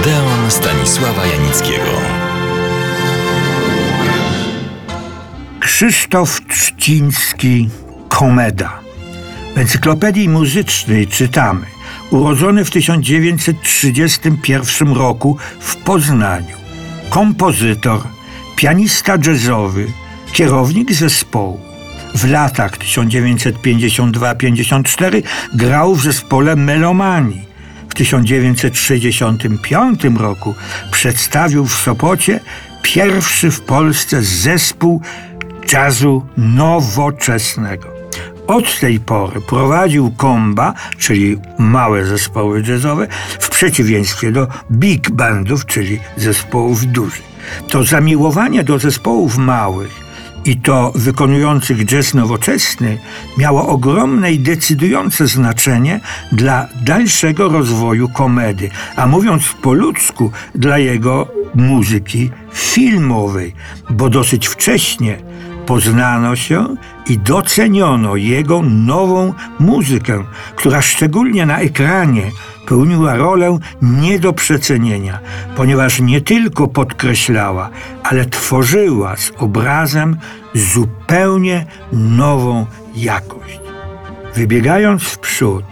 Odeon Stanisława Janickiego. Krzysztof Trzciński Komeda. W encyklopedii muzycznej czytamy urodzony w 1931 roku w Poznaniu. Kompozytor, pianista jazzowy, kierownik zespołu. W latach 1952-54 grał w zespole Melomani. W 1965 roku przedstawił w Sopocie pierwszy w Polsce zespół jazzu nowoczesnego. Od tej pory prowadził komba, czyli małe zespoły jazzowe, w przeciwieństwie do big bandów, czyli zespołów dużych. To zamiłowanie do zespołów małych i to wykonujących jazz nowoczesny miało ogromne i decydujące znaczenie dla dalszego rozwoju komedy, a mówiąc po ludzku, dla jego muzyki filmowej, bo dosyć wcześnie poznano się i doceniono jego nową muzykę, która szczególnie na ekranie pełniła rolę nie do przecenienia, ponieważ nie tylko podkreślała, ale tworzyła z obrazem zupełnie nową jakość. Wybiegając w przód,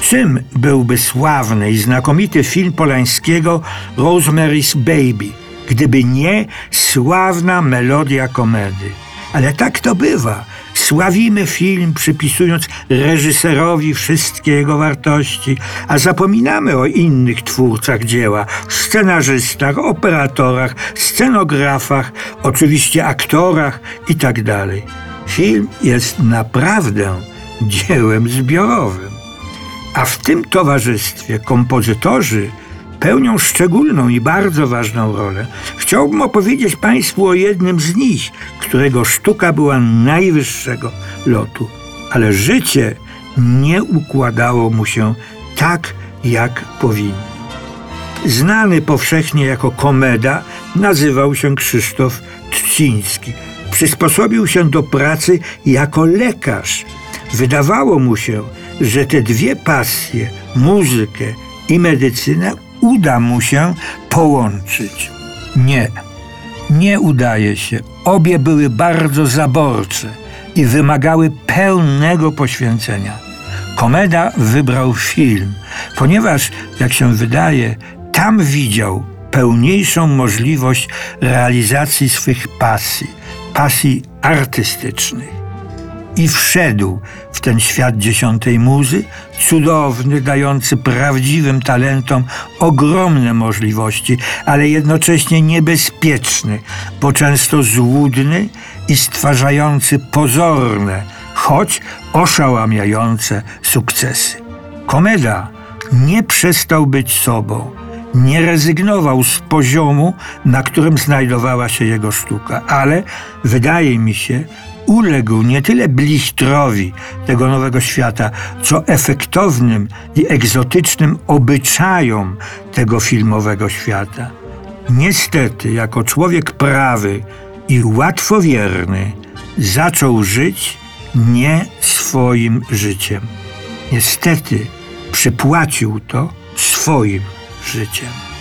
czym byłby sławny i znakomity film Polańskiego Rosemary's Baby, gdyby nie sławna melodia komedy? Ale tak to bywa. Sławimy film, przypisując reżyserowi wszystkie jego wartości, a zapominamy o innych twórcach dzieła, scenarzystach, operatorach, scenografach, oczywiście aktorach itd. Film jest naprawdę dziełem zbiorowym. A w tym towarzystwie kompozytorzy pełnią szczególną i bardzo ważną rolę. Chciałbym opowiedzieć Państwu o jednym z nich, którego sztuka była najwyższego lotu, ale życie nie układało mu się tak, jak powinno. Znany powszechnie jako komeda, nazywał się Krzysztof Trzciński. Przysposobił się do pracy jako lekarz. Wydawało mu się, że te dwie pasje, muzykę i medycynę, uda mu się połączyć. Nie, nie udaje się. Obie były bardzo zaborcze i wymagały pełnego poświęcenia. Komeda wybrał film, ponieważ, jak się wydaje, tam widział pełniejszą możliwość realizacji swych pasji, pasji artystycznych i wszedł w ten świat dziesiątej muzy, cudowny, dający prawdziwym talentom ogromne możliwości, ale jednocześnie niebezpieczny, bo często złudny i stwarzający pozorne, choć oszałamiające sukcesy. Komeda nie przestał być sobą nie rezygnował z poziomu, na którym znajdowała się jego sztuka, ale wydaje mi się, uległ nie tyle blichtrowi tego nowego świata, co efektownym i egzotycznym obyczajom tego filmowego świata. Niestety, jako człowiek prawy i łatwowierny, zaczął żyć nie swoim życiem. Niestety, przypłacił to swoim życiem.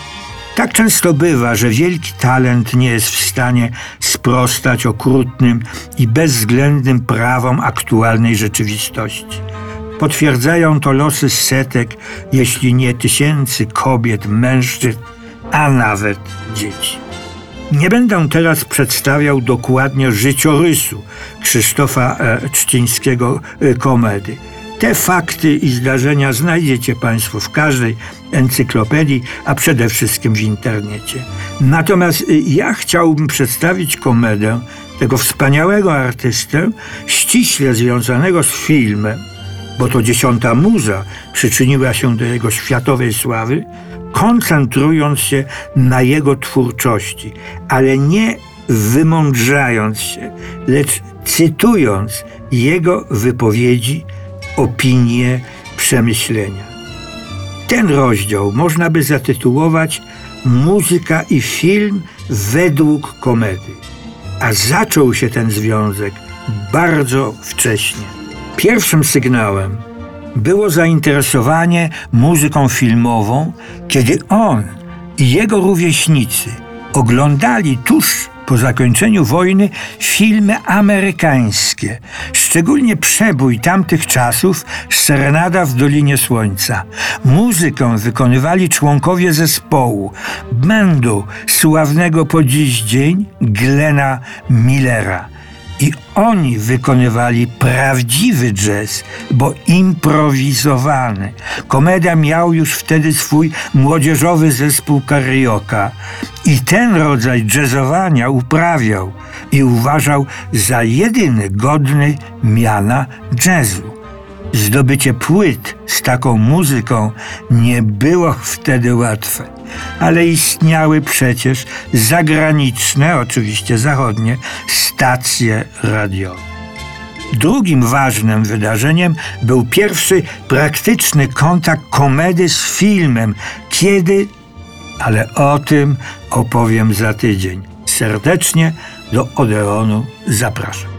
Tak często bywa, że wielki talent nie jest w stanie sprostać okrutnym i bezwzględnym prawom aktualnej rzeczywistości. Potwierdzają to losy setek, jeśli nie tysięcy kobiet, mężczyzn, a nawet dzieci. Nie będę teraz przedstawiał dokładnie życiorysu Krzysztofa e, Czcińskiego e, komedy. Te fakty i zdarzenia znajdziecie Państwo w każdej encyklopedii, a przede wszystkim w internecie. Natomiast y, ja chciałbym przedstawić komedę tego wspaniałego artystę, ściśle związanego z filmem, bo to dziesiąta muza przyczyniła się do jego światowej sławy, koncentrując się na jego twórczości, ale nie wymądrzając się, lecz cytując jego wypowiedzi, opinie, przemyślenia. Ten rozdział można by zatytułować Muzyka i film według komedy. A zaczął się ten związek bardzo wcześnie. Pierwszym sygnałem było zainteresowanie muzyką filmową, kiedy on i jego rówieśnicy oglądali tuż po zakończeniu wojny filmy amerykańskie, szczególnie przebój tamtych czasów Serenada w Dolinie Słońca. Muzykę wykonywali członkowie zespołu, bandu sławnego po dziś dzień Glena Millera. I oni wykonywali prawdziwy jazz, bo improwizowany. Komedia miał już wtedy swój młodzieżowy zespół karaoke i ten rodzaj jazzowania uprawiał i uważał za jedyny godny miana jazzu. Zdobycie płyt z taką muzyką nie było wtedy łatwe, ale istniały przecież zagraniczne, oczywiście zachodnie, stacje radiowe. Drugim ważnym wydarzeniem był pierwszy praktyczny kontakt komedy z filmem, kiedy, ale o tym opowiem za tydzień. Serdecznie do Odeonu zapraszam.